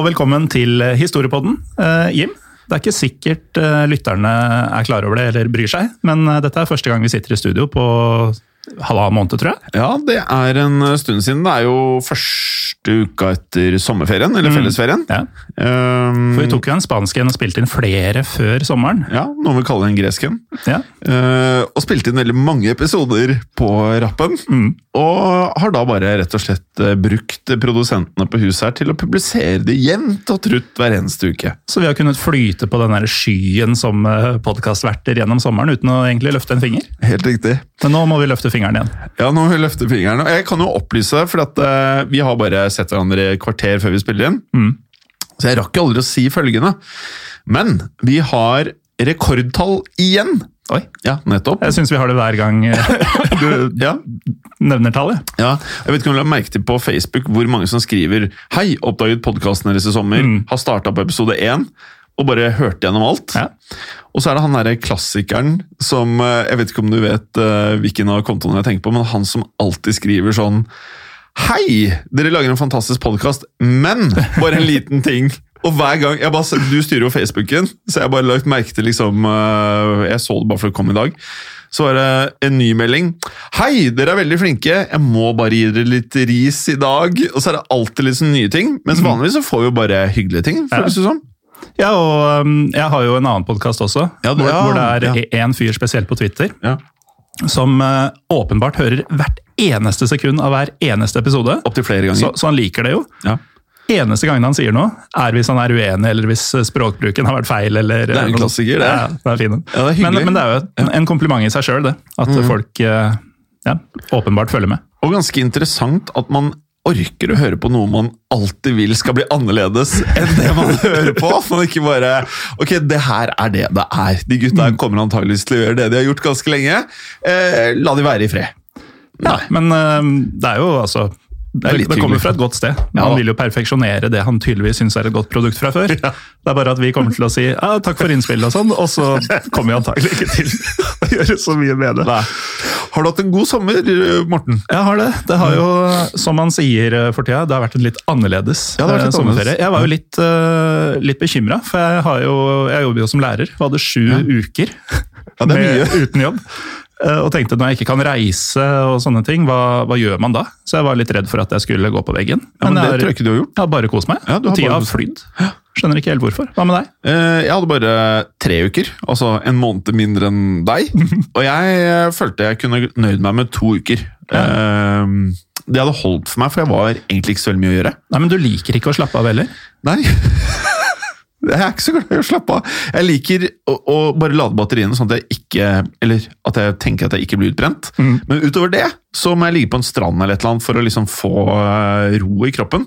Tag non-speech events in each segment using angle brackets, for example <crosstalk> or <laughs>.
Og velkommen til Historiepodden. Eh, Jim, det er ikke sikkert eh, lytterne er klar over det eller bryr seg, men eh, dette er første gang vi sitter i studio på halvannen måned, tror jeg. Ja, det er en stund siden. Det er jo første uka etter sommerferien, eller fellesferien. Ja. Um, For vi tok jo en spansk en og spilte inn flere før sommeren. Ja, noen vi kaller en gresk en. Ja. Uh, og spilte inn veldig mange episoder på rappen. Mm. Og har da bare rett og slett eh, brukt produsentene på huset her til å publisere det jevnt og trutt hver eneste uke. Så vi har kunnet flyte på den der skyen som podkastverter gjennom sommeren uten å egentlig løfte en finger. Helt riktig. Men nå må vi løfte fingeren igjen. Ja, nå må vi løfte fingeren. Jeg kan jo opplyse, for at, uh, vi har bare sett hverandre i kvarter før vi spiller inn. Mm. Så jeg rakk aldri å si følgende. Men vi har rekordtall igjen. Oi. Ja, nettopp. Jeg syns vi har det hver gang eh, <laughs> du Ja, nevner tallet. ja. Jeg vet ikke om du har merket til på Facebook hvor mange som skriver Hei, oppdaget podkasten deres i sommer. Mm. Har starta på episode én. Og bare hørte gjennom alt. Ja. Og så er det han derre klassikeren som eh, Jeg vet ikke om du vet uh, hvilken av kontoene jeg tenker på, men han som alltid skriver sånn Hei! Dere lager en fantastisk podkast, men bare en liten ting. Og hver gang, jeg bare, Du styrer jo Facebooken, så jeg har bare lagt merke til liksom eh, Jeg så det bare for å komme i dag. Så var det en ny melding. Hei, dere er veldig flinke. Jeg må bare gi dere litt ris i dag. Og så er det alltid litt sånne nye ting. Mens vanligvis så får vi jo bare hyggelige ting. føles det som. Ja, og um, jeg har jo en annen podkast også, Ja, det, hvor, ja, hvor det er én fyr spesielt på Twitter Ja. som uh, åpenbart hører hvert eneste sekund av hver eneste episode. Opp til flere ganger. Så, så han liker det jo. Ja. Eneste gangen han sier noe, er hvis han er uenig, eller hvis uh, språkbruken har vært feil. Eller, Det er en klassiker, det. Ja, det er fin. Ja, det er men, men det er jo et, en kompliment i seg sjøl, det. At mm. folk uh, ja, åpenbart følger med. Og ganske interessant at man orker å høre på noe man alltid vil skal bli annerledes enn det man <laughs> hører på. Man ikke bare Ok, det her er det det er. De gutta kommer antageligvis til å gjøre det de har gjort ganske lenge. Eh, la de være i fred. Ja, men uh, det er jo altså det, det kommer fra et godt sted. Ja, han vil jo perfeksjonere det han tydeligvis syns er et godt produkt fra før. Det er bare at vi kommer til å si ja, takk for innspillet og sånn, og så kommer vi antagelig ikke til å gjøre så mye med det. Nei. Har du hatt en god sommer, Morten? Jeg har det. Det har jo, som man sier eh, for tida, det har vært en litt annerledes Ja, vært eh, litt sommerferie. Jeg var jo litt, uh, litt bekymra, for jeg, har jo, jeg jobber jo som lærer. Jeg hadde sju uker Ja, er med, uten jobb. <laughs> Eh, Og tenkte når jeg ikke kan reise og sånne ting, hva, hva gjør man da? Så jeg var litt redd for at jeg skulle gå på veggen. Ja, men det jeg, tror jeg ikke du har gjort. jeg har bare kost meg. Ja, du har Tida har flydd. Skjønner ikke helt hvorfor. Hva med deg? Eh, Jeg hadde bare tre uker, altså en måned mindre enn deg. <laughs> Og jeg eh, følte jeg kunne nøyd meg med to uker. Ja. Det hadde holdt for meg, for jeg var egentlig ikke så veldig mye å gjøre. Nei, men Du liker ikke å slappe av heller? Nei. <laughs> Jeg er ikke så glad i å slappe av. Jeg liker å, å bare lade batteriene sånn at jeg ikke Eller at jeg tenker at jeg ikke blir utbrent. Mm. Men utover det så må jeg ligge på en strand eller et eller annet for å liksom få eh, ro i kroppen.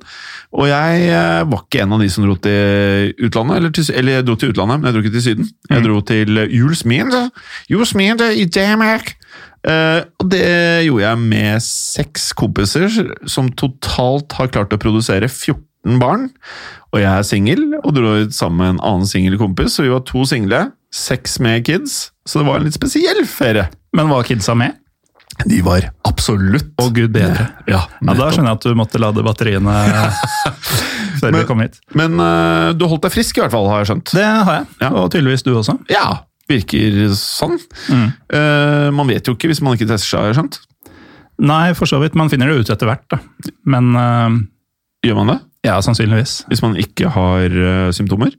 Og jeg eh, var ikke en av de som dro til utlandet, eller, til, eller jeg dro til utlandet, men jeg dro ikke til Syden. Jeg Mm. dro til Julesminde, Julesminde i Danmark. Uh, og det gjorde jeg med seks kompiser som totalt har klart å produsere 14 14 barn. Og jeg er singel, og dro ut sammen med en annen singel kompis, så vi var to single. Seks med kids, så det var en litt spesiell ferie. Men var kidsa med? De var absolutt Å, gud bedre. Ja, Ja, Da skjønner jeg at du måtte lade batteriene <laughs> før vi Men- kom hit. Men uh, du holdt deg frisk, i hvert fall, har jeg skjønt. Det har jeg, Ja. og tydeligvis du også. Ja, virker sånn. Mm. Uh, man vet jo ikke hvis man ikke tester seg, har jeg skjønt. Nei, for så vidt. Man finner det ut etter hvert, da. Men uh, Gjør man det? Ja, sannsynligvis. Hvis man ikke har uh, symptomer?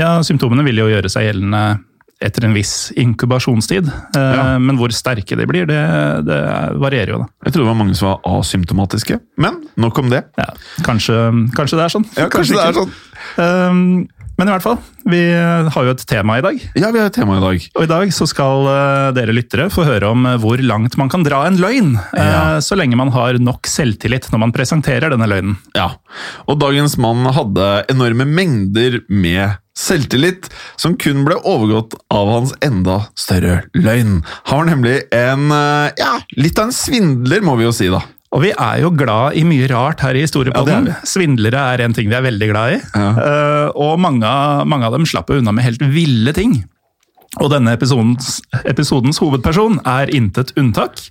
Ja, Symptomene vil jo gjøre seg gjeldende etter en viss inkubasjonstid. Uh, Ja. Men hvor sterke de blir, det, det varierer jo, da. Jeg trodde det var mange som var asymptomatiske, men nok om det. Ja, kanskje, kanskje det er sånn. Ja, kanskje det er sånn. Um, men i hvert fall, vi har jo et tema i dag. Ja, vi har et tema i dag. Og i dag så skal eh, dere lyttere få høre om eh, hvor langt man kan dra en løgn, eh, Ja. så lenge man har nok selvtillit når man presenterer denne løgnen. Ja, og dagens mann hadde enorme mengder med selvtillit, som kun ble overgått av hans enda større løgn. Han var nemlig en, ja, litt av en svindler, må vi jo si da. Og vi er jo glad i mye rart her i Historiepodden. Ja, er Svindlere er en ting vi er veldig glad i. Ja. Uh, og mange, mange av dem slapp unna med helt ville ting. Og denne episodens, episodens hovedperson er intet unntak.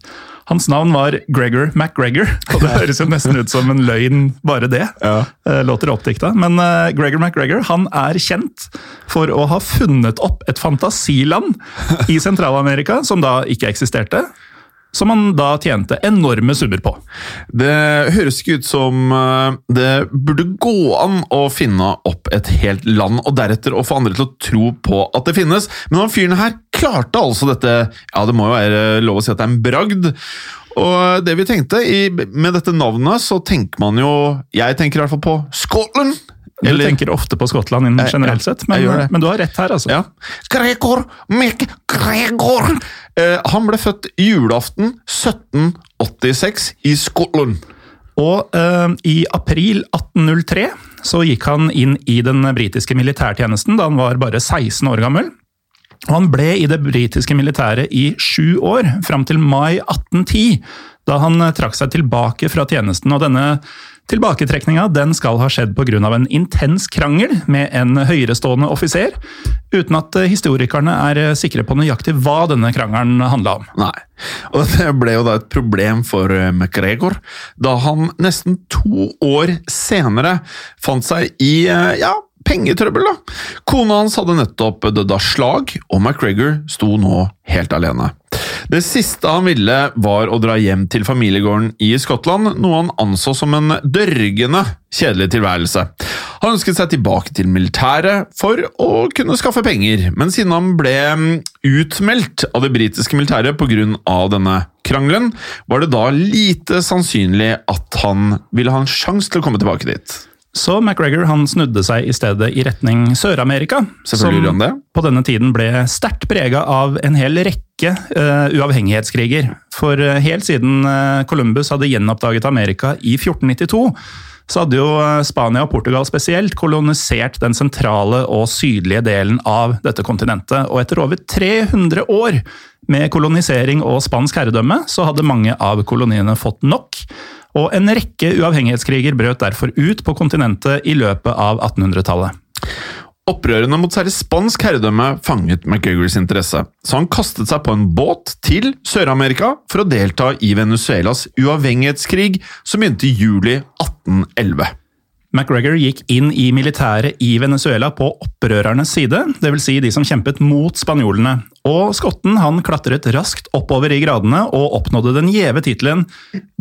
Hans navn var Gregor MacGregor, og det høres jo nesten ut som en løgn, bare det. Ja. Eh, Låter oppdikta. Men eh, Gregor MacGregor han er kjent for å ha funnet opp et fantasiland i Sentral-Amerika, som da ikke eksisterte. Som han da tjente enorme summer på. Det høres ikke ut som eh, det burde gå an å finne opp et helt land, og deretter å få andre til å tro på at det finnes. Men han fyren her klarte altså dette Ja, det må jo være lov å si at det er en bragd. Og det vi tenkte, i, med dette navnet, så tenker man jo Jeg tenker i hvert fall på Scotland. Du tenker ofte på Skottland innen generelt sett, men, men du har rett her, altså. Ja. Gregor McGregor! Eh, han ble født julaften 1786 i Skottland. Og eh, i april 1803 så gikk han inn i den britiske militærtjenesten da han var bare 16 år gammel. Og han ble i det britiske militæret i sju år, fram til mai 1810, da han eh, trakk seg tilbake fra tjenesten. Og denne tilbaketrekninga den skal ha skjedd pga. en intens krangel med en høyerestående offiser, uten at eh, historikerne er eh, sikre på nøyaktig hva denne krangelen handla om. Nei. Og det ble jo da et problem for McGregor, da han nesten to år senere fant seg i ja, pengetrøbbel. da. Kona hans hadde nettopp dødd av slag, og McGregor sto nå helt alene. Det siste han ville, var å dra hjem til familiegården i Skottland, noe han anså som en dørgende kjedelig tilværelse. Han ønsket seg tilbake til militæret for å kunne skaffe penger, men siden han ble mm, utmeldt av det britiske militæret pga. denne krangelen, var det da lite sannsynlig at han ville ha en sjanse til å komme tilbake dit. Så McGregor han snudde seg i stedet i retning Sør-Amerika, det. på denne tiden ble sterkt prega av en hel rekke uh, uavhengighetskriger. For uh, helt siden uh, Columbus hadde gjenoppdaget Amerika i 1492, så hadde jo Spania og Portugal spesielt kolonisert den sentrale og sydlige delen av dette kontinentet. Og etter over 300 år med kolonisering og spansk herredømme, så hadde mange av koloniene fått nok. Og en rekke uavhengighetskriger brøt derfor ut på kontinentet i løpet av 1800-tallet. Opprørene mot særlig spansk herredømme fanget McGregors interesse, så han kastet seg på en båt til Sør-Amerika for å delta i Venezuelas uavhengighetskrig, som begynte i juli 1811. McGregor gikk inn i militæret i Venezuela på opprørernes side, dvs. Si de som kjempet mot spanjolene. Og skotten han klatret raskt oppover i gradene og oppnådde den gjeve tittelen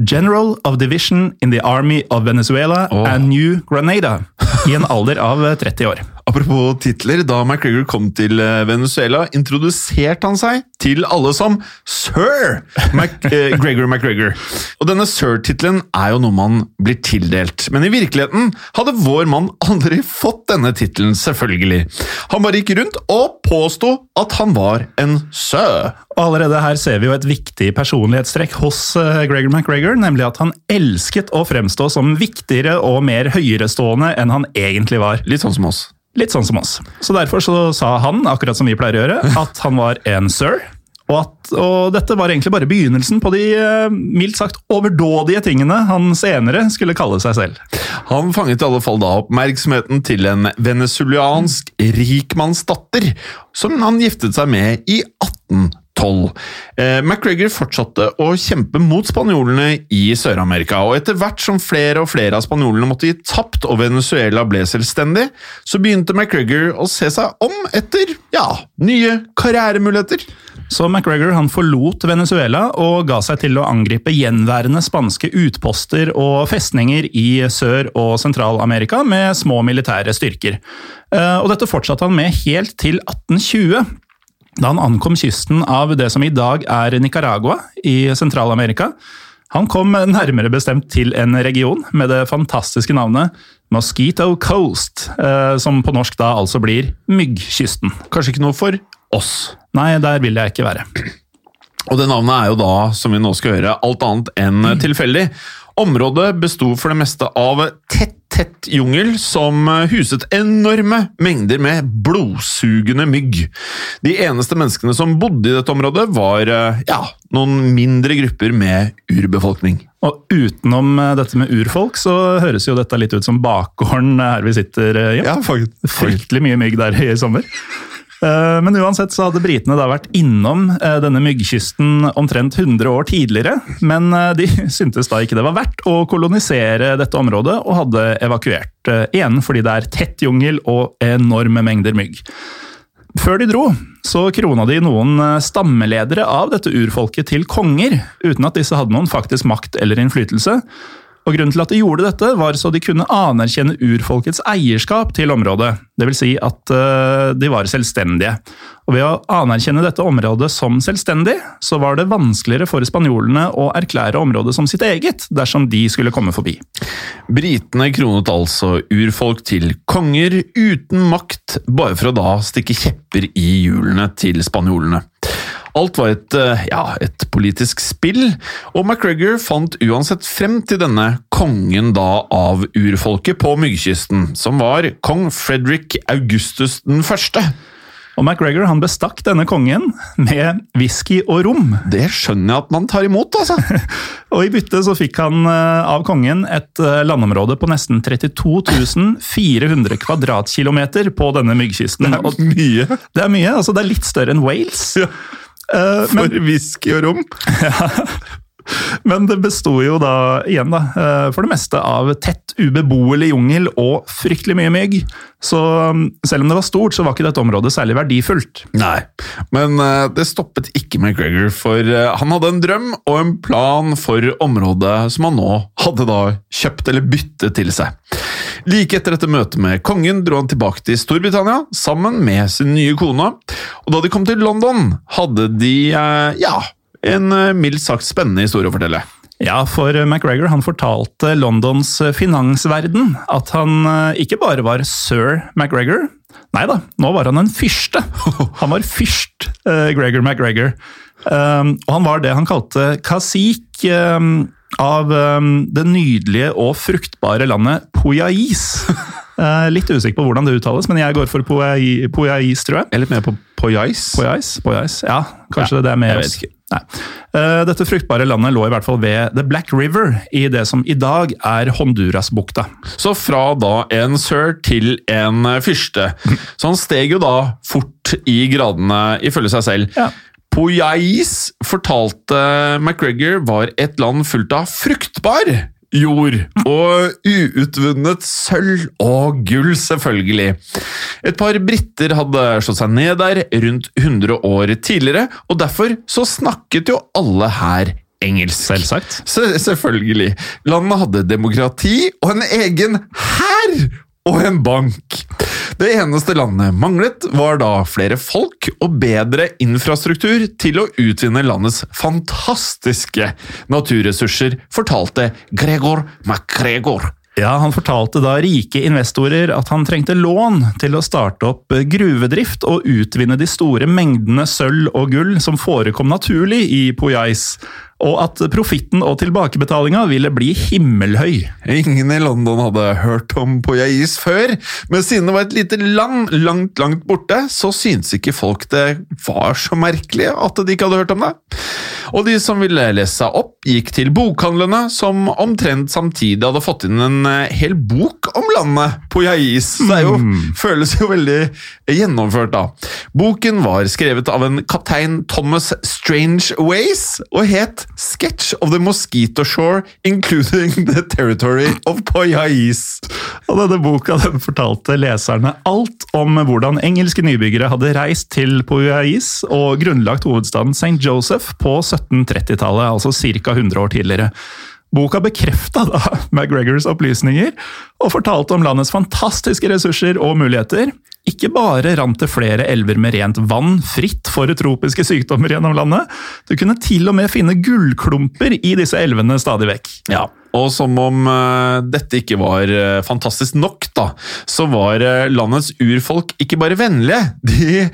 General of Division in the Army of Venezuela oh. and New Granada i en alder av 30 år. Apropos titler, da McGregor kom til eh, Venezuela, introduserte han seg til alle som Sir Mac <laughs> eh, Gregor McGregor. Og denne Sir-tittelen er jo noe man blir tildelt, men i virkeligheten hadde vår mann aldri fått denne tittelen, selvfølgelig. Han bare gikk rundt og påsto at han var en Sir. Og allerede her ser vi jo et viktig personlighetstrekk hos eh, Gregor McGregor, nemlig at han elsket å fremstå som viktigere og mer høyerestående enn han egentlig var. Litt sånn som oss. Litt sånn som oss. Så derfor så sa han, akkurat som vi pleier å gjøre, <laughs> at han var en sir. Og, at, og dette var egentlig bare begynnelsen på de eh, mildt sagt overdådige tingene han senere skulle kalle seg selv. Han fanget i alle fall da oppmerksomheten til en venezuelansk rikmannsdatter, som han giftet seg med i 1812. Eh, McGregor fortsatte å kjempe mot spanjolene i Sør-Amerika, og etter hvert som flere og flere av spanjolene måtte gi tapt og Venezuela ble selvstendig, så begynte McGregor å se seg om etter ja, nye karrieremuligheter. Så McGregor han forlot Venezuela og ga seg til å angripe gjenværende spanske utposter og festninger i Sør- og Sentral-Amerika med små militære styrker. Eh, Og dette fortsatte han med helt til 1820. Da han ankom kysten av det som i dag er Nicaragua i Sentral-Amerika. Han kom nærmere bestemt til en region med det fantastiske navnet Mosquito Coast, eh, som på norsk da altså blir Myggkysten. Kanskje ikke noe for oss. Nei, der vil jeg ikke være. Og det navnet er jo da, som vi nå skal høre, alt annet enn tilfeldig. Området besto for det meste av tett, tett jungel som huset enorme mengder med blodsugende mygg. De eneste menneskene som bodde i dette området, var eh, ja, noen mindre grupper med urbefolkning. Og utenom eh, dette med urfolk, så høres jo dette litt ut som bakgården her vi sitter, hjemme. Ja, faktisk. Fryktelig mye mygg der i sommer. Eh, Men uansett så hadde britene da vært innom eh, denne myggkysten omtrent 100 år tidligere, men eh, de <laughs> syntes da ikke det var verdt å kolonisere dette området, og hadde evakuert. Igjen fordi det er tett jungel og enorme mengder mygg. Før de dro, så krona de noen stammeledere av dette urfolket til konger, uten at disse hadde noen faktisk makt eller innflytelse. Og Grunnen til at de gjorde dette, var så de kunne anerkjenne urfolkets eierskap til området. Dvs. Si at eh, de var selvstendige. Og Ved å anerkjenne dette området som selvstendig, så var det vanskeligere for spanjolene å erklære området som sitt eget, dersom de skulle komme forbi. Britene kronet altså urfolk til konger uten makt, bare for å da stikke kjepper i hjulene til spanjolene. Alt var et, eh, ja, et politisk spill, og McGregor fant uansett frem til denne kongen da av urfolket på Myggkysten, som var kong Fredrik Augustus den første. Og McGregor han bestakk denne kongen med whisky og rom. Det skjønner jeg at man tar imot, altså. <laughs> Og i bytte så fikk han eh, av kongen et eh, landområde på nesten 32 400 kvadratkilometer på denne myggkysten. Det er mye Det er mye, altså det er litt større enn Wales. Ja. Eh, for men, whisky og rom. <laughs> men det besto jo da igjen, da, eh, for det meste av tett, ubeboelig jungel og fryktelig mye mygg. Så mm, selv om det var stort, så var ikke dette området særlig verdifullt. Nei, men eh, det stoppet ikke McGregor, for eh, han hadde en drøm og en plan for området som han nå hadde da kjøpt eller byttet til seg. Like etter dette møtet med kongen dro han tilbake til Storbritannia sammen med sin nye kone, og da de kom til London, hadde de, ja, en eh, mildt sagt spennende historie å fortelle. Ja, for McGregor han fortalte Londons finansverden at han eh, ikke bare var sir McGregor. Nei da, nå var han en fyrste. <laughs> Han var fyrst eh, Gregor McGregor. Um, og han var det han kalte kasik um, av um, det nydelige og fruktbare landet Poyais. <laughs> Eh, litt usikker på hvordan det uttales, men jeg går for Poyais, tror jeg. Jeg er litt mer på Poyais. Poyais? Poyais. Ja, kanskje Ja, det er med oss. ikke. Nei. Eh, Dette fruktbare landet lå i hvert fall ved The Black River, i det som i dag er Hondurasbukta. Så fra da en sir til en fyrste. <laughs> Så han steg jo da fort i gradene, ifølge seg selv. Ja. Poyais fortalte McGregor var et land fullt av fruktbar jord og uutvunnet sølv og gull, selvfølgelig. Et par briter hadde slått seg ned der rundt 100 år tidligere, og derfor så snakket jo alle her engelsk. Selvsagt. Se- selvfølgelig. Landet hadde demokrati og en egen hær og en bank. Det eneste landet manglet, var da flere folk og bedre infrastruktur til å utvinne landets fantastiske naturressurser, fortalte Gregor MacGregor. Ja, Han fortalte da rike investorer at han trengte lån til å starte opp gruvedrift og utvinne de store mengdene sølv og gull som forekom naturlig i Poyais. Og at profitten og tilbakebetalinga ville bli himmelhøy. Ingen i London hadde hørt om Poyais før, men siden det var et lite land langt, langt borte, så syntes ikke folk det var så merkelig at de ikke hadde hørt om det. Og de som ville lese seg opp, gikk til bokhandlene, som omtrent samtidig hadde fått inn en eh, hel bok om landet Poyais. Det jo, føles jo veldig gjennomført, da. Boken var skrevet av en kaptein Thomas Strange Ways, og het Sketch of the Mosquito Shore, including <laughs> the territory of Poyais. Og denne boka den fortalte leserne alt om hvordan engelske nybyggere hadde reist til Poyais og grunnlagt hovedstaden St. Joseph på 1730-tallet, altså ca. 100 år tidligere. Boka bekrefta da <laughs> McGregors opplysninger, og fortalte om landets fantastiske ressurser og muligheter. Ikke bare rant det flere elver med rent vann fritt for tropiske sykdommer gjennom landet, du kunne til og med finne gullklumper i disse elvene stadig vekk. Ja, og som om uh, dette ikke var uh, fantastisk nok, da, så var uh, landets urfolk ikke bare vennlige, de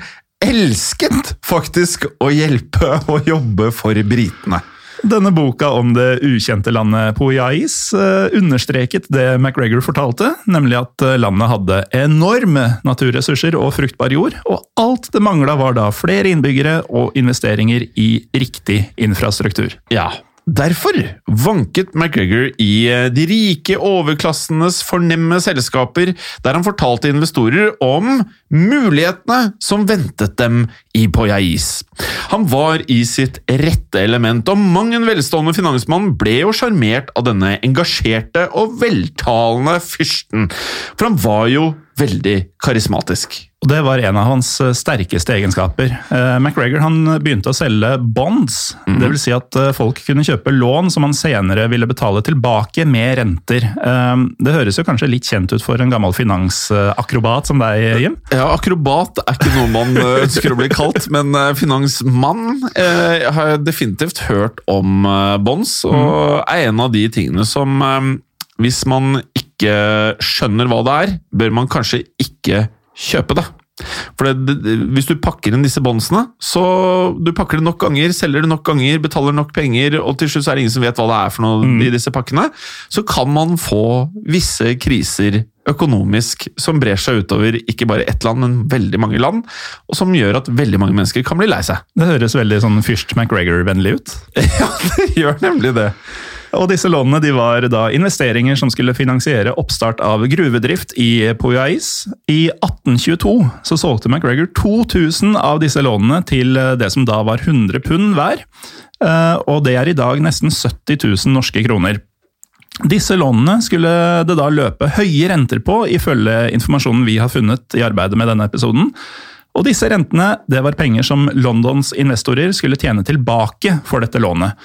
elsket faktisk å hjelpe og jobbe for britene. Denne boka om det ukjente landet Poyais eh, understreket det McGregor fortalte, nemlig at eh, landet hadde enorme naturressurser og fruktbar jord, og alt det mangla var da flere innbyggere og investeringer i riktig infrastruktur. Ja, Derfor vanket McGregor i eh, de rike overklassenes fornemme selskaper, der han fortalte investorer om mulighetene som ventet dem i Poyais. Han var i sitt rette element, og mang en velstående finansmann ble jo sjarmert av denne engasjerte og veltalende fyrsten, for han var jo veldig karismatisk. Og Det var en av hans eh, sterkeste egenskaper. Eh, McGregor han begynte å selge bonds, mm. dvs. Si at eh, folk kunne kjøpe lån som han senere ville betale tilbake med renter. Det høres jo kanskje litt kjent ut for en gammel finansakrobat som deg, Jim? Ja, akrobat er ikke noe man ønsker å bli kalt, <laughs> men finansmann jeg har definitivt hørt om bonds, og mm. er en av de tingene som hvis man ikke skjønner hva det er, bør man kanskje ikke kjøpe det. For det, det, Hvis du pakker inn disse bondsene, så du pakker det nok ganger, selger det nok ganger, betaler nok penger, og til slutt er det ingen som vet hva det er for noe mm. i disse pakkene, så kan man få visse kriser økonomisk som brer seg utover ikke bare ett land, men veldig mange land, og som gjør at veldig mange mennesker kan bli lei seg. Det høres veldig sånn Fyrst McGregor-vennlig ut. <laughs> ja, det gjør nemlig det. Og disse lånene de var da investeringer som skulle finansiere oppstart av gruvedrift i Poyais. I 1822 så solgte McGregor 2000 av disse lånene til det som da var 100 pund hver. Eh, og det er i dag nesten 70 000 norske kroner. Disse lånene skulle det da løpe høye renter på, ifølge informasjonen vi har funnet i arbeidet med denne episoden. Og disse rentene det var penger som Londons investorer skulle tjene tilbake for dette lånet.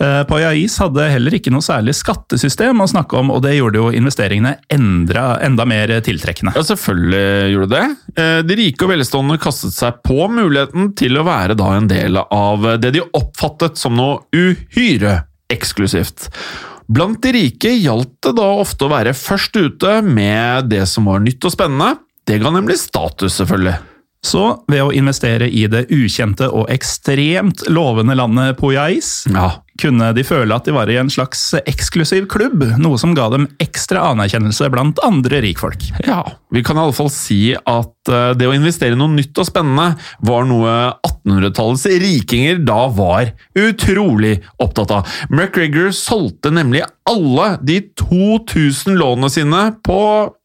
Eh, Payais hadde heller ikke noe særlig skattesystem å snakke om, og det gjorde jo investeringene endra, enda mer tiltrekkende. Ja, selvfølgelig gjorde det. Eh, de rike og velstående kastet seg på muligheten til å være da en del av det de oppfattet som noe uhyre eksklusivt. Blant de rike gjaldt det da ofte å være først ute med det som var nytt og spennende. Det ga nemlig status, selvfølgelig. Så ved å investere i det ukjente og ekstremt lovende landet Poyais, ja. Kunne de føle at de var i en slags eksklusiv klubb, noe som ga dem ekstra anerkjennelse blant andre rikfolk. Ja, vi kan i alle fall si at eh, det å investere i noe nytt og spennende var noe 1800-tallets rikinger da var utrolig opptatt av. McGregor solgte nemlig alle de 2000 lånene sine på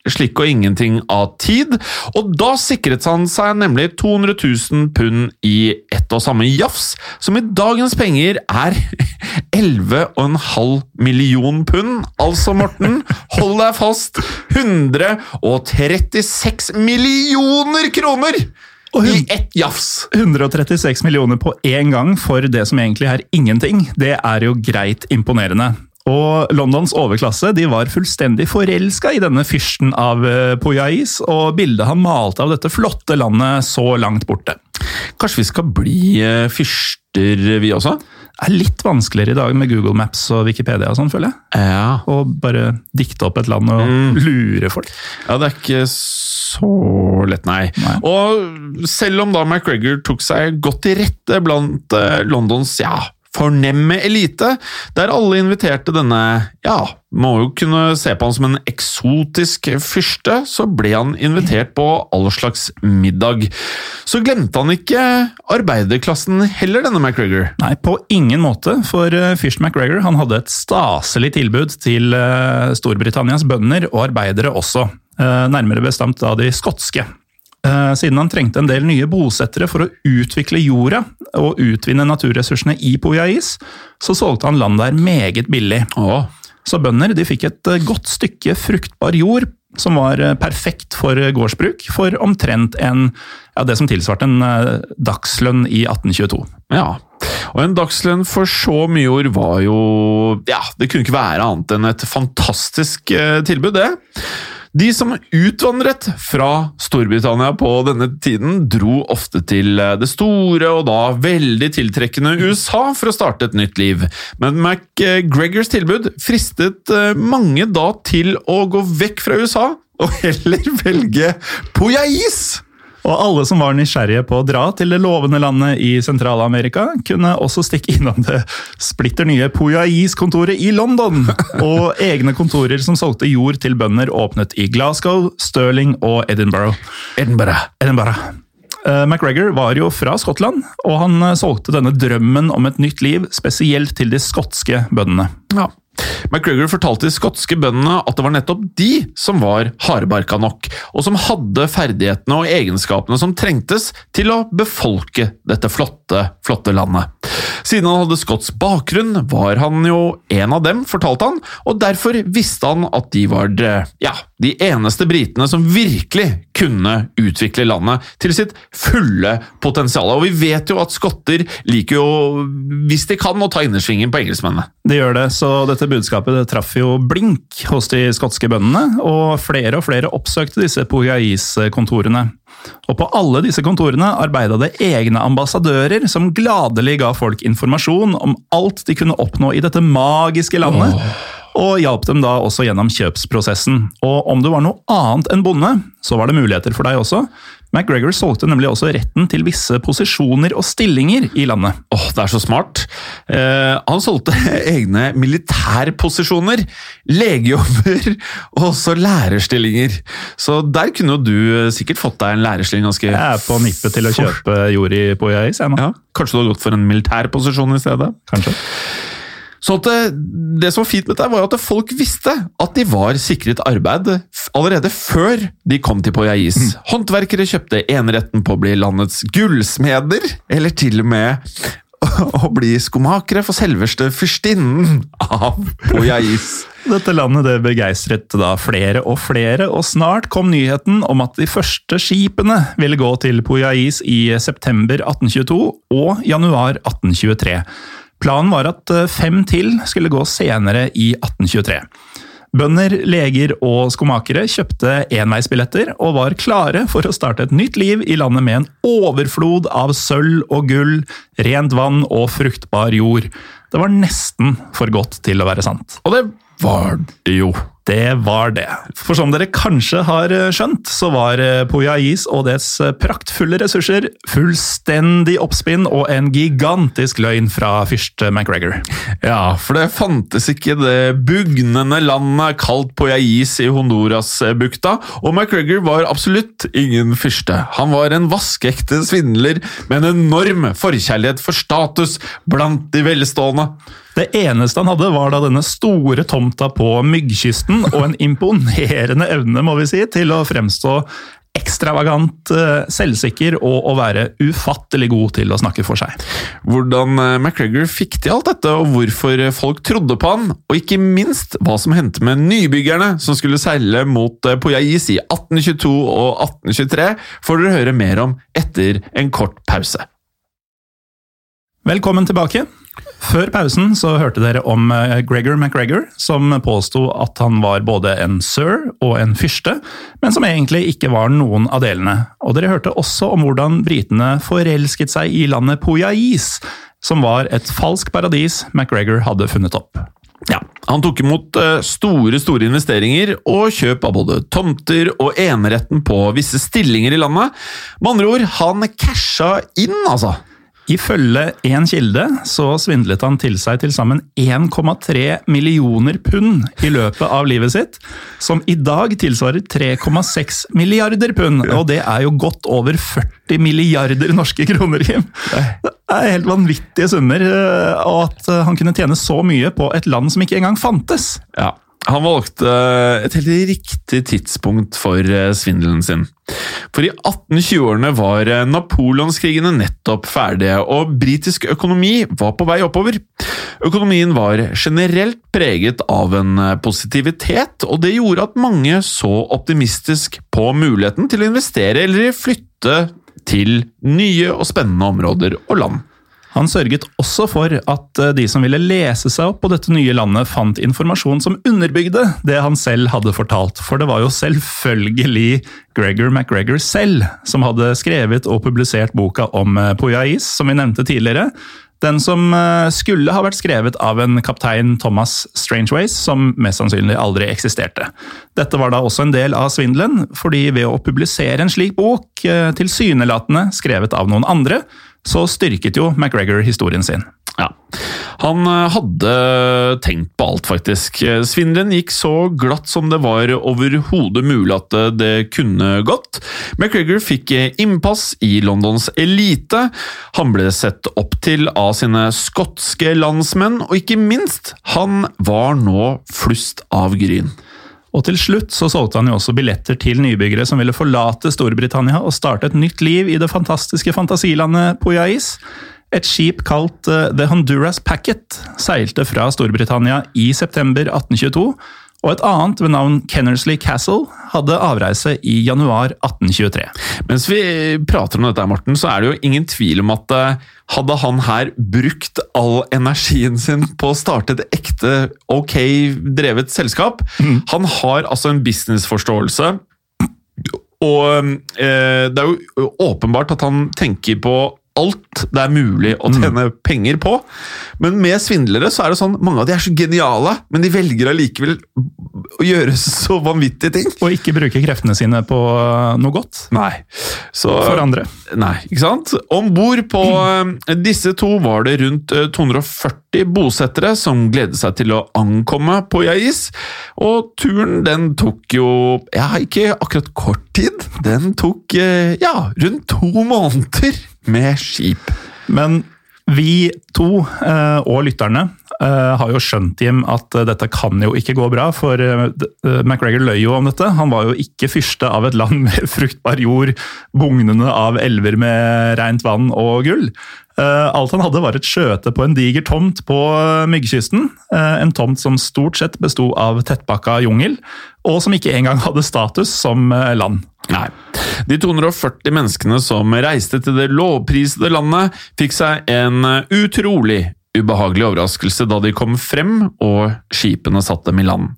slikk og ingenting av tid, og da sikret han seg nemlig 200 000 pund i ett og samme jafs, som i dagens penger er <laughs> 11,5 million pund. Altså, Morten, hold deg fast! 136 millioner kroner! I ett jafs! 136 millioner på én gang for det som egentlig er ingenting. Det er jo greit imponerende. Og Londons overklasse de var fullstendig forelska i denne fyrsten av eh, Poyais, og bildet han malte av dette flotte landet så langt borte. Kanskje vi skal bli eh, fyrster, vi også? Det er litt vanskeligere i dag med Google Maps og Wikipedia og sånn, føler jeg. Ja. Og bare dikte opp et land og mm. lure folk. Ja, det er ikke så lett, nei. nei. Og selv om da McGregor tok seg godt til rette blant eh, Londons ja, fornemme elite, der alle inviterte denne, ja, må jo kunne se på han som en eksotisk fyrste, så ble han invitert på all slags middag. Så glemte han ikke arbeiderklassen heller, denne McGregor. Nei, på ingen måte, for eh, fyrst McGregor han hadde et staselig tilbud til eh, Storbritannias bønder og arbeidere også, eh, nærmere bestemt da de skotske. Siden han trengte en del nye bosettere for å utvikle jorda og utvinne naturressursene i Poyais, så solgte han land der meget billig. Åh. Så bønder de fikk et godt stykke fruktbar jord som var perfekt for gårdsbruk, for omtrent en, ja, det som tilsvarte en dagslønn i 1822. Ja, og en dagslønn for så mye jord var jo Ja, det kunne ikke være annet enn et fantastisk tilbud, det. De som utvandret fra Storbritannia på denne tiden, dro ofte til det store og da veldig tiltrekkende USA for å starte et nytt liv. Men McGregors tilbud fristet mange da til å gå vekk fra USA og heller velge Poyais! Og alle som var nysgjerrige på å dra til det lovende landet i Sentral-Amerika, kunne også stikke innom det splitter nye Puyais-kontoret i London. Og egne kontorer som solgte jord til bønder, åpnet i Glasgow, Stirling og Edinburgh. Edinburgh. Edinburgh. McGregor var jo fra Skottland, og han solgte denne drømmen om et nytt liv spesielt til de skotske bøndene. Ja. McGregor fortalte de skotske bøndene at det var nettopp de som var hardbarka nok, og som hadde ferdighetene og egenskapene som trengtes til å befolke dette flotte, flotte landet. Siden han hadde skotsk bakgrunn, var han jo en av dem, fortalte han, og derfor visste han at de var ja, de eneste britene som virkelig kunne utvikle landet til sitt fulle potensial. Og vi vet jo at skotter liker jo, hvis de kan, å ta innersvingen på engelskmennene. Det gjør det, så dette budskapet det traff jo blink hos de skotske bøndene, og flere og flere oppsøkte disse Poyais-kontorene. Og på alle disse kontorene arbeida det egne ambassadører som gladelig ga folk informasjon om alt de kunne oppnå i dette magiske landet. Oh. Og hjalp dem da også gjennom kjøpsprosessen. Og om du var noe annet enn bonde, så var det muligheter for deg også. McGregor solgte nemlig også retten til visse posisjoner og stillinger i landet. Åh, oh, Det er så smart! Eh, han solgte <laughs> egne militærposisjoner, legejobber og også lærerstillinger. Så der kunne jo du sikkert fått deg en lærerstilling ganske Jeg er på nippet til å kjøpe jord i Poyais, jeg nå. Ja, kanskje du har gått for en militærposisjon i stedet? Kanskje. Så det, det, som var fint med det, var at folk visste at de var sikret arbeid allerede før de kom til Poyais. Mm. Håndverkere kjøpte eneretten på å bli landets gullsmeder, eller til og med <laughs> å bli skomakere for selveste fyrstinnen av Poyais. <laughs> Dette landet det begeistret da flere og flere, og snart kom nyheten om at de første skipene ville gå til Poyais i september 1822 og januar 1823. Planen var at eh, fem til skulle gå senere i 1823. Bønder, leger og skomakere kjøpte enveisbilletter og var klare for å starte et nytt liv i landet med en overflod av sølv og gull, rent vann og fruktbar jord. Det var nesten for godt til å være sant. Og det var det jo. Det var det. For som dere kanskje har eh, skjønt, så var eh, Poyais og dets eh, praktfulle ressurser fullstendig oppspinn og en gigantisk løgn fra fyrste McGregor. Ja, for det fantes ikke det bugnende landet kalt Poyais i Honduras-bukta, og McGregor var absolutt ingen fyrste. Han var en vaskeekte svindler med en enorm forkjærlighet for status blant de velstående. Det eneste han hadde, var da denne store tomta på Myggkysten, og en imponerende evne, må vi si, til å fremstå ekstravagant, eh, selvsikker og å være ufattelig god til å snakke for seg. Hvordan eh, McGregor fikk til alt dette, og hvorfor folk trodde på han, og ikke minst hva som hendte med nybyggerne som skulle seile mot eh, Poyais i 1822 og 1823, får dere høre mer om etter en kort pause. Velkommen tilbake. Før pausen så hørte dere om eh, Gregor McGregor, som påsto at han var både en sir og en fyrste, men som egentlig ikke var noen av delene. Og dere hørte også om hvordan britene forelsket seg i landet Poyais, som var et falsk paradis McGregor hadde funnet opp. Ja, Han tok imot eh, store store investeringer og kjøp av både tomter og eneretten på visse stillinger i landet. Med andre ord, han casha inn, altså. Ifølge én kilde så svindlet han til seg til sammen 1,3 millioner pund i løpet av livet sitt, som i dag tilsvarer 3,6 milliarder pund. Og det er jo godt over 40 milliarder norske kroner, Kim. Det er helt vanvittige summer, og at eh, han kunne tjene så mye på et land som ikke engang fantes. Ja, Han valgte et helt riktig tidspunkt for eh, svindelen sin. For i 1820-årene var napoleonskrigene nettopp ferdige, og britisk økonomi var på vei oppover. Økonomien var generelt preget av en positivitet, og det gjorde at mange så optimistisk på muligheten til å investere eller flytte til nye og spennende områder og land. Han sørget også for at eh, de som ville lese seg opp på dette nye landet, fant informasjon som underbygde det han selv hadde fortalt. For det var jo selvfølgelig Gregor McGregor selv som hadde skrevet og publisert boka om eh, Poyais, som vi nevnte tidligere. Den som eh, skulle ha vært skrevet av en kaptein Thomas Strangeways, som mest sannsynlig aldri eksisterte. Dette var da også en del av svindelen, fordi ved å publisere en slik bok, tilsynelatende skrevet av noen andre, så styrket jo McGregor historien sin. Ja. Han eh, hadde tenkt på alt, faktisk. Svindelen gikk så glatt som det var overhodet mulig at det kunne gått. McGregor fikk innpass i Londons elite. Han ble sett opp til av sine skotske landsmenn, og ikke minst, han var nå flust av gryn. Og til slutt så solgte han jo også billetter til nybyggere som ville forlate Storbritannia og starte et nytt liv i det fantastiske fantasilandet Poyais. Et skip kalt eh, The Honduras Packet seilte fra Storbritannia i september 1822 og et annet ved navn Kennersley Castle hadde avreise i januar 1823. Mens vi prater om dette, Morten, så er det jo ingen tvil om at eh, hadde han her brukt all energien sin på å starte et ekte ok drevet selskap mm. Han har altså en businessforståelse. Og eh, det er jo åpenbart at han tenker på alt det er mulig å mm. tjene mm. penger på. Men med svindlere så er det sånn, mange av de er så geniale, men de velger allikevel å gjøre så vanvittige ting. Og ikke bruke kreftene sine på uh, noe godt. Nei. Så, For andre. Nei, ikke sant? Om bord på mm. disse to var det rundt 240 bosettere som gledet seg til å ankomme på Jais. Og turen den tok jo ja, ikke akkurat kort tid. Den tok ja, rundt to måneder med skip. Men vi to, eh, og lytterne, har jo skjønt Jim, at dette kan jo ikke gå bra. For eh, McGregor løy jo om dette. Han var jo ikke fyrste av et land <laughs> med fruktbar jord, bugnende av elver med rent vann og gull. Alt han hadde, var et skjøte på en diger tomt på Myggkysten. En tomt som stort sett besto av tettpakka jungel, og som ikke engang hadde status som land. Nei. De 240 menneskene som reiste til det lovprisede landet, fikk seg en utrolig ubehagelig overraskelse da de kom frem og skipene satt dem i land.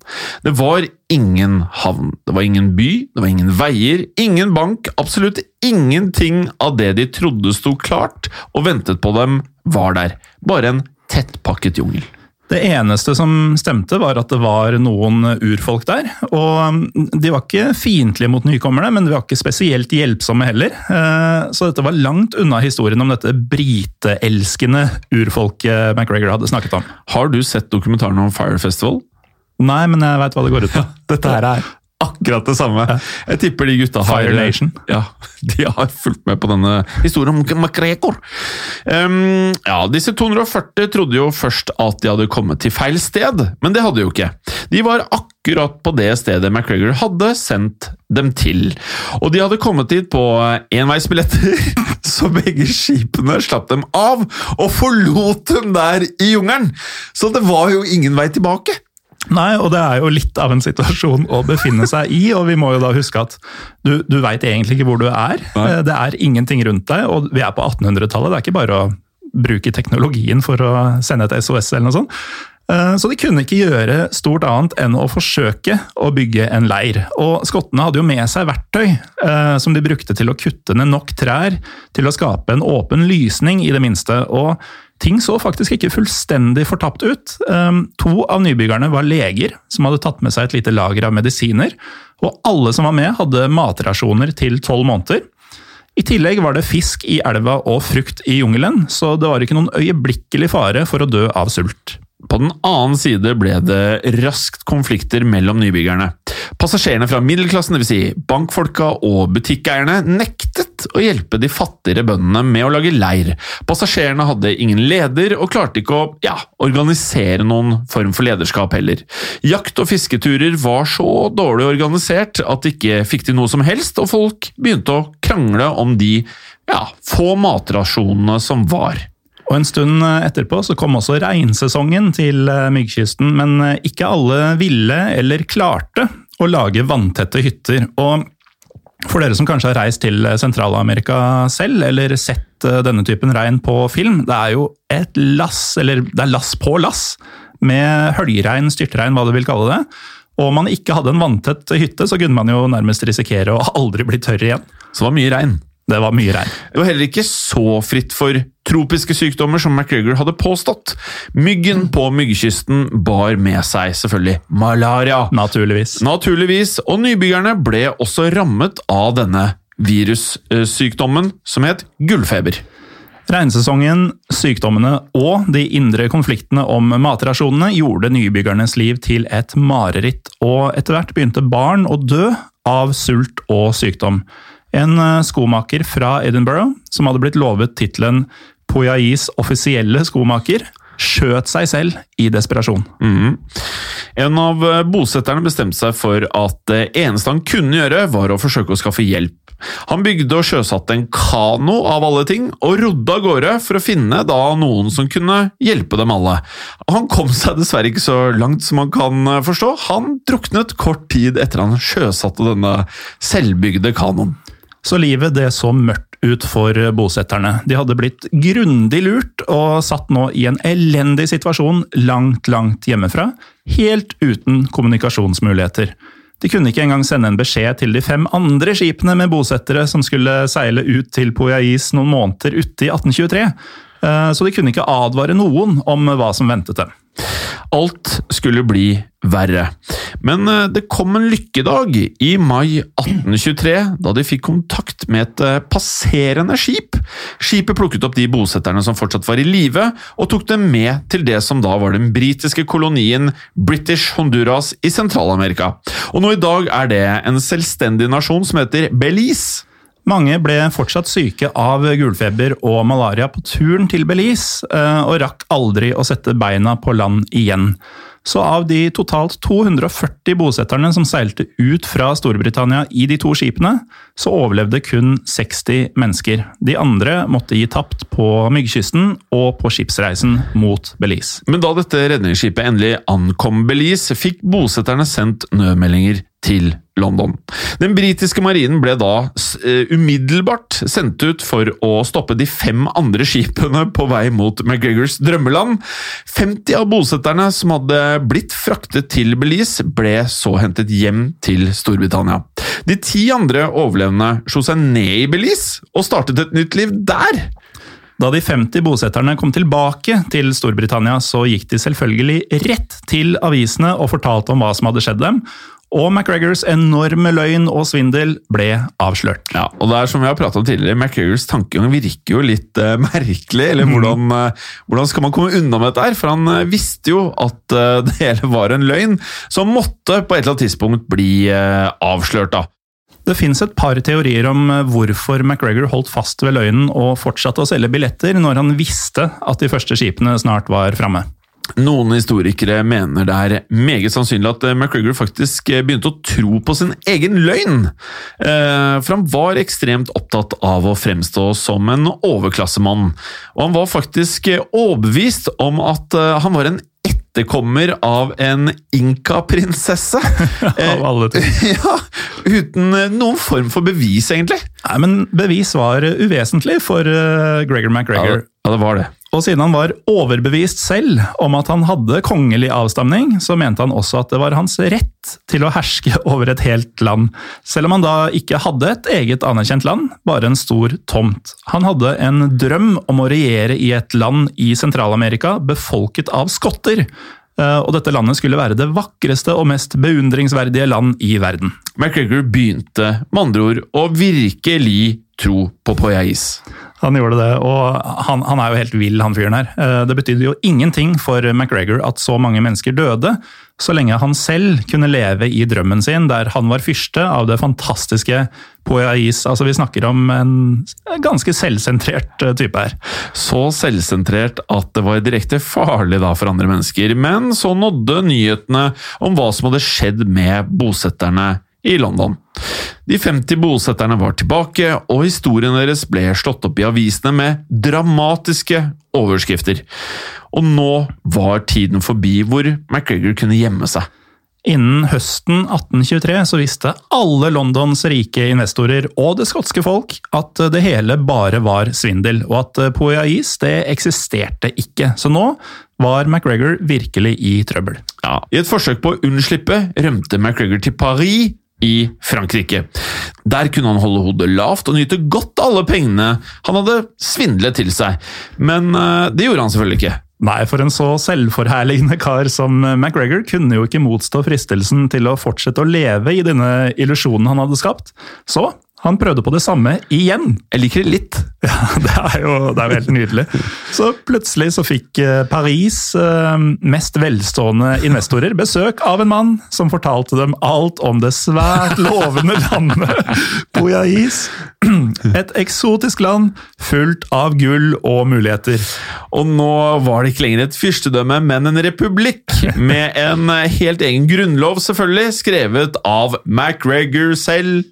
Det var ingen havn, det var ingen by, det var ingen veier, ingen bank, absolutt ingenting av det de trodde sto klart og ventet på dem, var der. Bare en tettpakket jungel. Det eneste som stemte, var at det var noen urfolk der. Og um, de var ikke fiendtlige mot nykommerne, men de var ikke spesielt hjelpsomme heller. Eh, så dette var langt unna historien om dette briteelskende urfolket McGregor hadde snakket om. Har du sett dokumentaren om Fire Festival? Nei, men jeg veit hva det går ut på. <laughs> dette her er akkurat det samme. Jeg tipper de gutta har Nation. Ja, <laughs> de har fulgt med på denne historien om MacGregor. Um, ja, disse 240 trodde jo først at de hadde kommet til feil sted, men det hadde de jo ikke. De var akkurat på det stedet McGregor hadde sendt dem til. Og de hadde kommet dit på enveisbilletter, <laughs> så begge skipene slapp dem av og forlot dem der i jungelen! Så det var jo ingen vei tilbake. Nei, og det er jo litt av en situasjon å befinne seg i, og vi må jo da huske at du, du veit egentlig ikke hvor du er. Nei. Eh, det er ingenting rundt deg, og vi er på 1800-tallet. Det er ikke bare å bruke teknologien for å sende et SOS eller noe sånt. Eh, så de kunne ikke gjøre stort annet enn å forsøke å bygge en leir. Og skottene hadde jo med seg verktøy eh, som de brukte til å kutte ned nok trær til å skape en åpen lysning, i det minste. og Ting så faktisk ikke fullstendig fortapt ut. Ehm, to av nybyggerne var leger som hadde tatt med seg et lite lager av medisiner. Og alle som var med, hadde matrasjoner til tolv måneder. I tillegg var det fisk i elva og frukt i jungelen, så det var ikke noen øyeblikkelig fare for å dø av sult. På den annen side ble det raskt konflikter mellom nybyggerne. Passasjerene fra middelklassen, dvs. Si bankfolka og butikkeierne, nektet å hjelpe de fattigere bøndene med å lage leir. Passasjerene hadde ingen leder og klarte ikke å ja, organisere noen form for lederskap heller. Jakt- og fisketurer var så dårlig organisert at de ikke fikk til noe som helst, og folk begynte å krangle om de ja, få matrasjonene som var. Og En stund etterpå så kom også regnsesongen til eh, Myggkysten, men eh, ikke alle ville eller klarte å lage vanntette hytter. Og for dere som kanskje har reist til Sentral-Amerika selv, eller sett eh, denne typen regn på film, det er jo et lass, eller det er lass på lass, med høljregn, styrtregn, hva du vil kalle det. Og om man ikke hadde en vanntett hytte, så kunne man jo nærmest risikere å <laughs> aldri bli tørr igjen. Så det var mye regn. Det var mye regn. Det var heller ikke så fritt for tropiske sykdommer som McGregor hadde påstått. Myggen på myggkysten bar med seg selvfølgelig malaria. Naturligvis. Naturligvis, og nybyggerne ble også rammet av denne virussykdommen som het gullfeber. Regnsesongen, sykdommene og de indre konfliktene om matrasjonene gjorde nybyggernes liv til et mareritt, og etter hvert begynte barn å dø av sult og sykdom. En skomaker fra Edinburgh, som hadde blitt lovet tittelen Poyais offisielle skomaker, skjøt seg selv i desperasjon. Mm. En av eh, bosetterne bestemte seg for at det eneste han kunne gjøre, var å forsøke å skaffe hjelp. Han bygde og sjøsatte en kano av alle ting, og rodde av gårde for å finne da noen som kunne hjelpe dem alle. Han kom seg dessverre ikke så langt som man kan eh, forstå. Han druknet kort tid etter han sjøsatte denne selvbygde kanoen. Så livet det så mørkt ut for bosetterne. De hadde blitt grundig lurt og satt nå i en elendig situasjon langt, langt hjemmefra, helt uten kommunikasjonsmuligheter. De kunne ikke engang sende en beskjed til de fem andre skipene med bosettere som skulle seile ut til Poyais noen måneder ute i 1823, eh, så de kunne ikke advare noen om hva som ventet dem. Alt skulle bli verre. Men eh, det kom en lykkedag i mai 1823, da de fikk kontakt med et eh, passerende skip. Skipet plukket opp de bosetterne som fortsatt var i live, og tok dem med til det som da var den britiske kolonien British Honduras i Sentral-Amerika. Og nå i dag er det en selvstendig nasjon som heter Belize. Mange ble fortsatt syke av gulfeber og malaria på turen til Belize, eh, og rakk aldri å sette beina på land igjen. Så av de totalt 240 bosetterne som seilte ut fra Storbritannia i de to skipene, så overlevde kun 60 mennesker. De andre måtte gi tapt på Myggkysten og på skipsreisen mot Belize. Men da dette redningsskipet endelig ankom Belize, fikk bosetterne sendt nødmeldinger til London. Den britiske marinen ble da uh, umiddelbart sendt ut for å stoppe de fem andre skipene på vei mot McGregors drømmeland. 50 av bosetterne som hadde blitt fraktet til Belize, ble så hentet hjem til Storbritannia. De ti andre overlevende slo seg ned i Belize og startet et nytt liv der. Da de 50 bosetterne kom tilbake til Storbritannia, så gikk de selvfølgelig rett til avisene og fortalte om hva som hadde skjedd dem, og McGregors enorme løgn og svindel ble avslørt. Ja, og det er som vi har pratet om tidligere, McGregors tankegang virker jo litt uh, merkelig. eller mm. hvordan, uh, hvordan, skal man komme unna med dette her? For han uh, visste jo at det hele var en løgn, som måtte på et eller annet tidspunkt bli avslørt. da. Det fins et par teorier om hvorfor McGregor holdt fast ved løgnen og fortsatte å selge billetter når han visste at de første skipene snart var framme. Noen historikere mener det er meget sannsynlig at eh, McGregor faktisk eh, begynte å tro på sin egen løgn. Eh, for han var ekstremt opptatt av å fremstå som en overklassemann. Og han var faktisk overbevist om at han var en etterkommer av en inkaprinsesse. <laughs> av alle ting. <laughs> ja, uten noen form for bevis, egentlig. Nei, Men bevis var uvesentlig for Gregor McGregor. Ja, ja, det var det. Og siden han var overbevist selv om at han hadde kongelig avstamning, så mente han også at det var hans rett til å herske <laughs> over et helt land, selv om han da ikke hadde et eget anerkjent land, bare en stor tomt. Han hadde en drøm om å regjere i et land i Sentral-Amerika befolket av skotter, eh, og dette landet skulle være det vakreste og mest beundringsverdige land i verden. McGregor begynte med andre ord å virkelig tro på Poyais. Han gjorde det, og han, han, er jo helt vill, han fyren her. Eh, det betydde jo ingenting for McGregor at så mange mennesker døde, så lenge han selv kunne leve i drømmen sin, der han var fyrste av det fantastiske Poyais. Altså, vi snakker om en ganske selvsentrert eh, type her. Så selvsentrert at det var direkte farlig da for andre mennesker, men så nådde nyhetene om hva som hadde skjedd med bosetterne i London. De 50 bosetterne var tilbake, og historien deres ble slått opp i avisene med dramatiske overskrifter. Og nå var tiden forbi hvor McGregor kunne gjemme seg. Innen høsten 1823 så visste alle Londons rike investorer og det skotske folk at det hele bare var svindel, og at Poyais det eksisterte ikke. Så nå var McGregor virkelig i trøbbel. Ja, I et forsøk på å unnslippe rømte McGregor til Paris i Frankrike. Der kunne han holde hodet lavt og nyte godt av alle pengene han hadde svindlet til seg, men eh, det gjorde han selvfølgelig ikke. Nei, for en så selvforherligende kar som McGregor kunne jo ikke motstå fristelsen til å fortsette å leve i denne illusjonen han hadde skapt. Så han prøvde på det samme igjen. Jeg liker det litt. <laughs> Ja, Det er jo, det er jo helt nydelig. Så plutselig så fikk eh, Paris eh, mest velstående investorer besøk av en mann som fortalte dem alt om det svært <laughs> lovende landet Poyais. Et eksotisk land fullt av gull og muligheter. Og nå var det ikke lenger et fyrstedømme, men en republikk. Med en helt egen grunnlov, selvfølgelig, skrevet av MacGregor selv.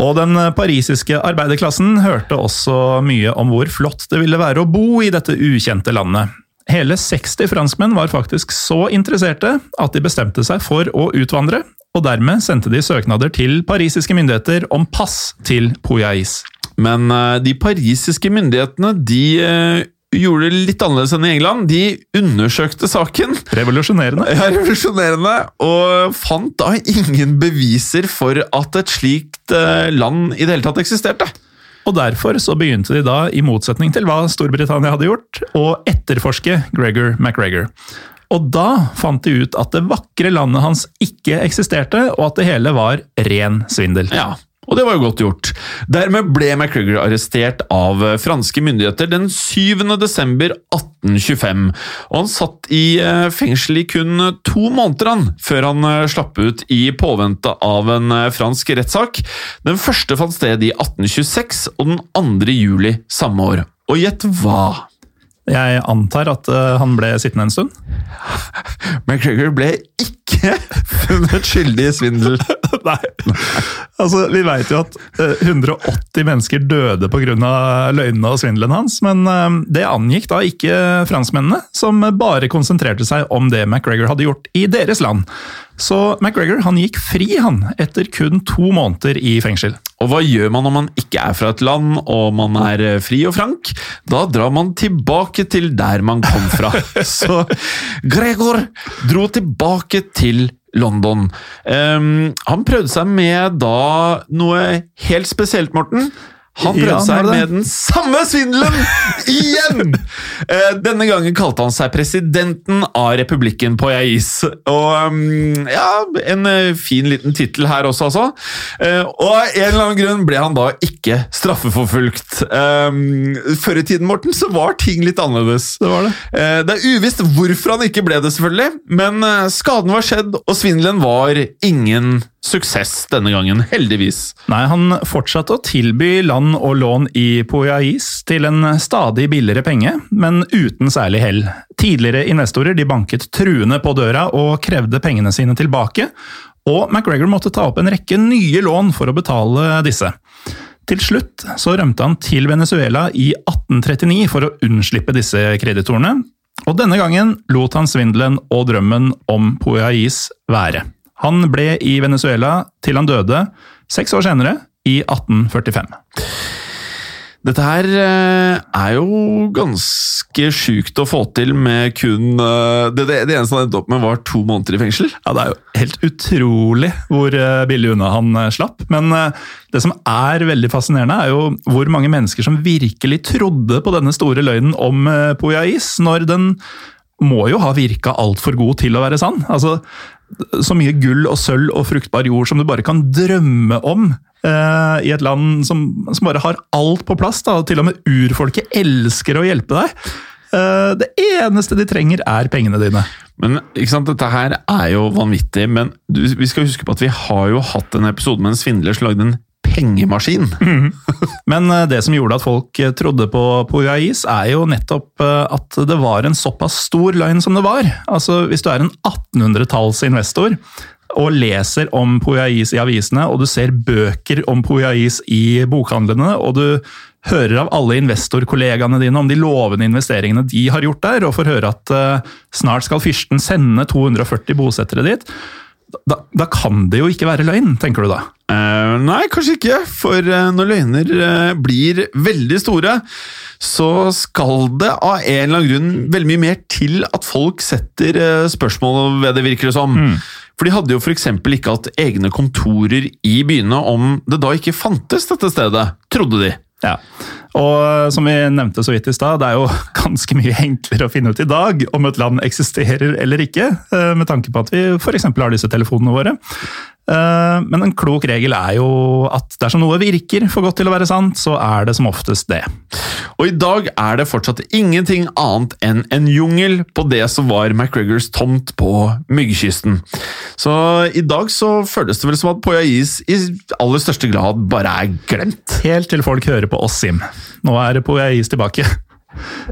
Og den parisiske arbeiderklassen hørte også mye om hvor flott det ville være å bo i dette ukjente landet. Hele 60 franskmenn var faktisk så interesserte at de bestemte seg for å utvandre, og dermed sendte de søknader til parisiske myndigheter om pass til Poyais. Men uh, de parisiske myndighetene de uh, gjorde det litt annerledes enn i England. De undersøkte saken. Revolusjonerende. Ja, revolusjonerende, Og fant da ingen beviser for at et slikt uh, land i det hele tatt eksisterte. Og Derfor så begynte de da, i motsetning til hva Storbritannia hadde gjort, å etterforske Gregor McGregor. Og da fant de ut at det vakre landet hans ikke eksisterte, og at det hele var ren svindel. Ja, og det var jo godt gjort. Dermed ble McGregor arrestert av franske myndigheter den 7. desember 1825. Og han satt i eh, fengsel i kun to måneder han, før han eh, slapp ut i påvente av en eh, fransk rettssak. Den første fant sted i 1826, og den andre juli samme år. Og gjett hva? Jeg antar at han ble sittende en stund? <laughs> McGregor ble ikke <laughs> funnet skyldig i svindel. <laughs> Nei. Altså, Vi vet jo at 180 mennesker døde pga. løgnene og svindelen hans, men det angikk da ikke franskmennene, som bare konsentrerte seg om det McGregor hadde gjort i deres land. Så McGregor han gikk fri han, etter kun to måneder i fengsel. Og hva gjør man når man ikke er fra et land og man er fri og frank? Da drar man tilbake til der man kom fra. <laughs> Så Gregor dro tilbake til London. Um, han prøvde seg med da noe helt spesielt, Morten. Han prøvde ja, seg med den samme svindelen <laughs> igjen! Eh, denne gangen kalte han seg presidenten av republikken på Jais. Og um, ja, en eh, fin liten tittel her også, altså. Eh, og av en eller annen grunn ble han da ikke straffeforfulgt. Um, før i tiden, Morten, så var ting litt annerledes. Det var det. Det er uvisst hvorfor han ikke ble det, selvfølgelig, men skaden var skjedd, og svindelen var ingen suksess denne gangen, heldigvis. Nei, han fortsatte å tilby land og lån i Poyais til en stadig billigere penge, men uten særlig hell. Tidligere investorer de banket truende på døra og krevde pengene sine tilbake, og McGregor måtte ta opp en rekke nye lån for å betale disse. Til slutt så rømte han til Venezuela i 1839 for å unnslippe disse kreditorene, og denne gangen lot han svindelen og drømmen om Poyais være. Han ble i Venezuela til han døde seks år senere, i 1845. Dette her eh, er jo ganske sjukt å få til med kun eh, Det, det, det eneste han endte opp med, var to måneder i fengsel. Ja, Det er jo helt utrolig hvor eh, billig unna han slapp. Men det som er veldig fascinerende, er jo hvor mange mennesker som virkelig trodde på denne store løgnen om Poyais, når den må jo ha virka altfor god til å være sann. Altså, så mye gull og sølv og fruktbar jord som du bare kan drømme om. Uh, I et land som, som bare har alt på plass. Da, Til og med urfolket elsker å hjelpe deg. Uh, det eneste de trenger, er pengene dine. Men ikke sant, Dette her er jo vanvittig, men du, vi skal huske på at vi har jo hatt en episode med en svindler som lagde en pengemaskin. Men eh, det som gjorde at folk eh, trodde på Poyais, er jo nettopp eh, at det var en såpass stor løgn som det var. Altså, Hvis du er en 1800-tallsinvestor og leser om Poyais i avisene, og du ser bøker om Poyais i bokhandlene, og du hører av alle investorkollegaene dine om de lovende investeringene de har gjort der, og får høre at snart skal fyrsten sende 240 bosettere dit, da, da kan det jo ikke være løgn, tenker du da? Eh, nei, kanskje ikke. For eh, når løgner eh, blir veldig store, så skal det av en eller annen grunn veldig mye mer til at folk setter eh, spørsmål ved det, virker det som. For de hadde jo f.eks. ikke hatt egne kontorer i byene om det da ikke fantes dette stedet, trodde de. Ja, og som vi nevnte så vidt i stad, det er jo <laughs> ganske mye enklere å finne ut i dag om et land eksisterer eller ikke, eh, med tanke på at vi f.eks. har disse telefonene våre. Eh, Men en klok regel er jo at dersom noe virker for godt til å være sant, så er det som oftest det. Og i dag er det fortsatt ingenting annet enn en jungel på det som var McGregors tomt på Myggkysten. Så i dag så føles det vel som at Poyais i aller største grad bare er glemt. Helt til folk hører på oss, Sim. Nå er Poyais tilbake.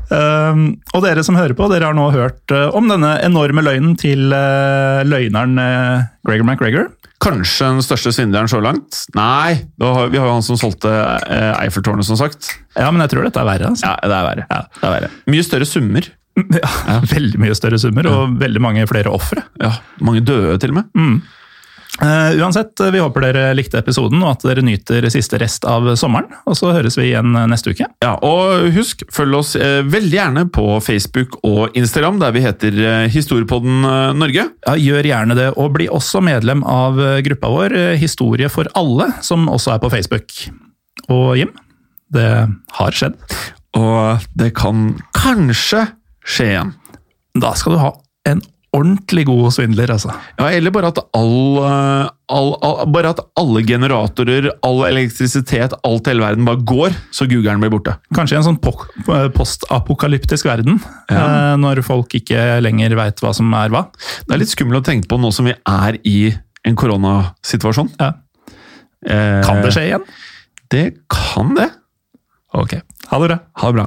Uh, og dere som hører på, dere har nå hørt uh, om denne enorme løgnen til uh, løgneren Gregor McGregor. Kanskje den største svindleren så langt? Nei, har- vi har jo han som solgte eh, Eiffeltårnet, som sagt. Ja, men jeg tror dette er verre. Altså. Ja, det er verre. Det er verre. Mye større summer. <laughs> Ja, Veldig mye større summer og veldig mange flere ofre. Ja, Mange døde, til og med. Eh, uansett, vi håper dere likte episoden og at dere nyter siste rest av sommeren. Og så høres vi igjen neste uke. Ja, og husk, følg oss uh, veldig gjerne på Facebook og Instagram, der vi heter uh, Historiepodden eh, Norge. Ja, Gjør gjerne det, og bli også medlem av eh, gruppa vår eh, Historie for alle, som også er på Facebook. Og Jim, det har skjedd. Og det kan kanskje skje igjen. Da skal du ha en ordentlig god svindler, altså. Ja, eller bare at all, eh, all, all Bare at alle generatorer, all elektrisitet, alt i hele verden bare går, så googeren blir borte. Kanskje i en sånn pok- postapokalyptisk verden, eh, når folk ikke lenger veit hva som er hva. Det er litt skummelt å tenke på nå som vi er i en koronasituasjon. Ja. Eh, Kan det skje igjen? Det kan det. Ok, ha det bra. Ha det bra.